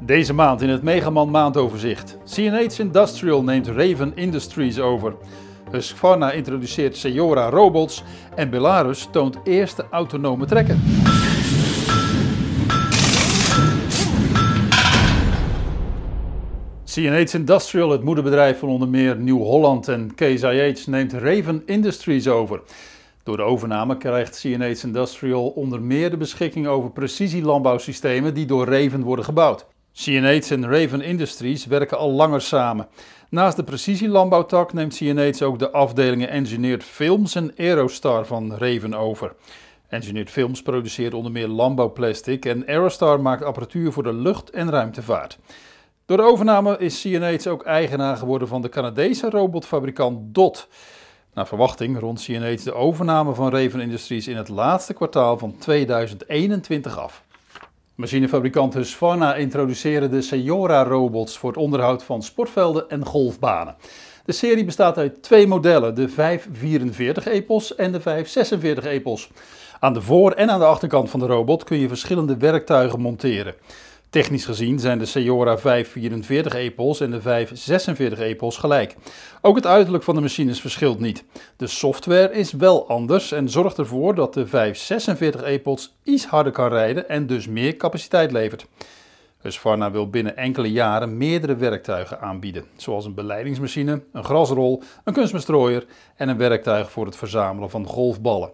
Deze maand in het Megaman maandoverzicht. CNH Industrial neemt Raven Industries over. Husqvarna introduceert Seora robots en Belarus toont eerste autonome trekker. CNH Industrial, het moederbedrijf van onder meer Nieuw-Holland en Case IH, neemt Raven Industries over. Door de overname krijgt CNH Industrial onder meer de beschikking over precisielandbouwsystemen die door Raven worden gebouwd. CNH en Raven Industries werken al langer samen. Naast de precisielandbouwtak neemt CNH ook de afdelingen Engineered Films en Aerostar van Raven over. Engineered Films produceert onder meer landbouwplastic en Aerostar maakt apparatuur voor de lucht- en ruimtevaart. Door de overname is CNH ook eigenaar geworden van de Canadese robotfabrikant DOT. Naar verwachting rond CNH de overname van Raven Industries in het laatste kwartaal van 2021 af. Machinefabrikant Husqvarna introduceerde de Seora robots voor het onderhoud van sportvelden en golfbanen. De serie bestaat uit twee modellen, de 544 Epos en de 546 Epos. Aan de voor- en aan de achterkant van de robot kun je verschillende werktuigen monteren. Technisch gezien zijn de Seora 544 Epos en de 546 Epos gelijk. Ook het uiterlijk van de machines verschilt niet. De software is wel anders en zorgt ervoor dat de 546 Epos iets harder kan rijden en dus meer capaciteit levert. Husqvarna wil binnen enkele jaren meerdere werktuigen aanbieden, zoals een beleidingsmachine, een grasrol, een kunstmestrooier en een werktuig voor het verzamelen van golfballen.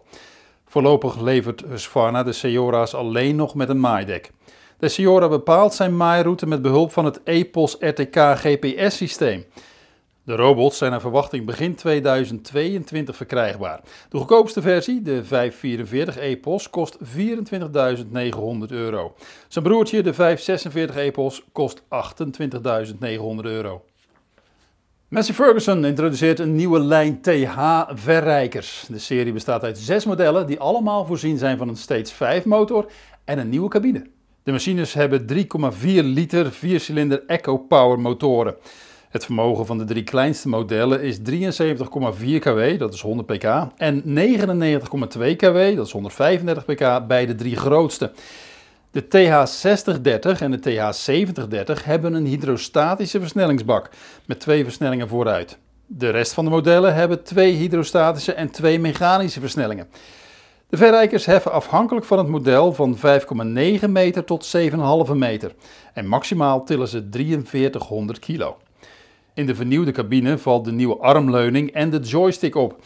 Voorlopig levert Husqvarna de Seora's alleen nog met een maaidek. De Seora bepaalt zijn maairoute met behulp van het EPOS RTK GPS-systeem. De robots zijn naar verwachting begin 2022 verkrijgbaar. De goedkoopste versie, de 544 EPOS, kost 24.900 euro. Zijn broertje, de 546 EPOS, kost 28.900 euro. Massey Ferguson introduceert een nieuwe lijn TH-verrijkers. De serie bestaat uit zes modellen die allemaal voorzien zijn van een Stage 5 motor en een nieuwe cabine. De machines hebben 3,4 liter 4-cilinder Eco Power motoren. Het vermogen van de drie kleinste modellen is 73,4 kW, dat is 100 pk, en 99,2 kW, dat is 135 pk, bij de drie grootste. De TH6030 en de TH7030 hebben een hydrostatische versnellingsbak met twee versnellingen vooruit. De rest van de modellen hebben twee hydrostatische en twee mechanische versnellingen. De verrijkers heffen afhankelijk van het model van 5,9 meter tot 7,5 meter en maximaal tillen ze 4300 kilo. In de vernieuwde cabine valt de nieuwe armleuning en de joystick op.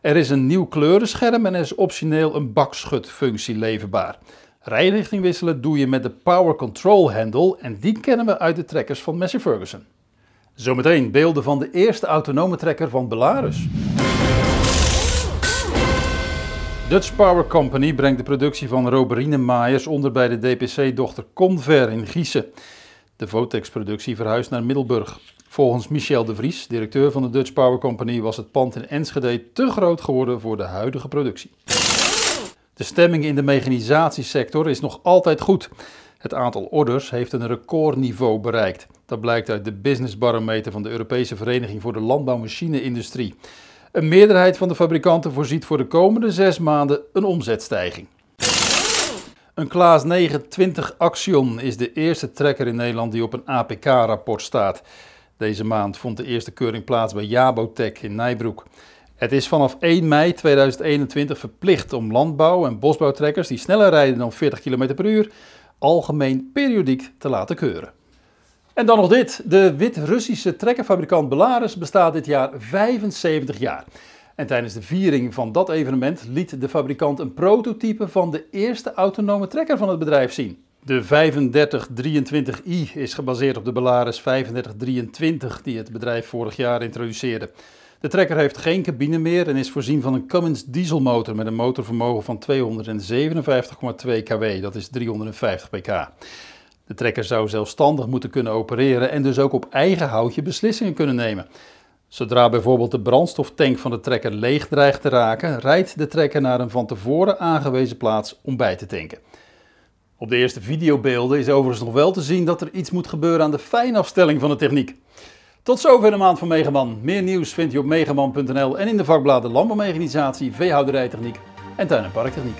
Er is een nieuw kleurenscherm en er is optioneel een bakschutfunctie leverbaar. Rijrichting wisselen doe je met de Power Control Handle en die kennen we uit de trekkers van Massey Ferguson. Zometeen beelden van de eerste autonome trekker van Belarus. Dutch Power Company brengt de productie van roberinemaaiers onder bij de DPC-dochter Conver in Gießen. De Votex-productie verhuist naar Middelburg. Volgens Michel de Vries, directeur van de Dutch Power Company, was het pand in Enschede te groot geworden voor de huidige productie. De stemming in de mechanisatiesector is nog altijd goed. Het aantal orders heeft een recordniveau bereikt. Dat blijkt uit de Business Barometer van de Europese Vereniging voor de Landbouwmachine-industrie. Een meerderheid van de fabrikanten voorziet voor de komende zes maanden een omzetstijging. Een Klaas 920 Axion is de eerste trekker in Nederland die op een APK-rapport staat. Deze maand vond de eerste keuring plaats bij Jabotech in Nijbroek. Het is vanaf 1 mei 2021 verplicht om landbouw- en bosbouwtrekkers die sneller rijden dan 40 km per uur algemeen periodiek te laten keuren. En dan nog dit. De Wit-Russische trekkerfabrikant Belarus bestaat dit jaar 75 jaar. En tijdens de viering van dat evenement liet de fabrikant een prototype van de eerste autonome trekker van het bedrijf zien. De 3523i is gebaseerd op de Belarus 3523 die het bedrijf vorig jaar introduceerde. De trekker heeft geen cabine meer en is voorzien van een Cummins dieselmotor met een motorvermogen van 257,2 kW, dat is 350 pk. De trekker zou zelfstandig moeten kunnen opereren en dus ook op eigen houtje beslissingen kunnen nemen. Zodra bijvoorbeeld de brandstoftank van de trekker leeg dreigt te raken, rijdt de trekker naar een van tevoren aangewezen plaats om bij te tanken. Op de eerste videobeelden is overigens nog wel te zien dat er iets moet gebeuren aan de fijnafstelling van de techniek. Tot zover de maand van Megaman. Meer nieuws vind je op megaman.nl en in de vakbladen Landbouwmechanisatie, Veehouderijtechniek en Tuin- en Parktechniek.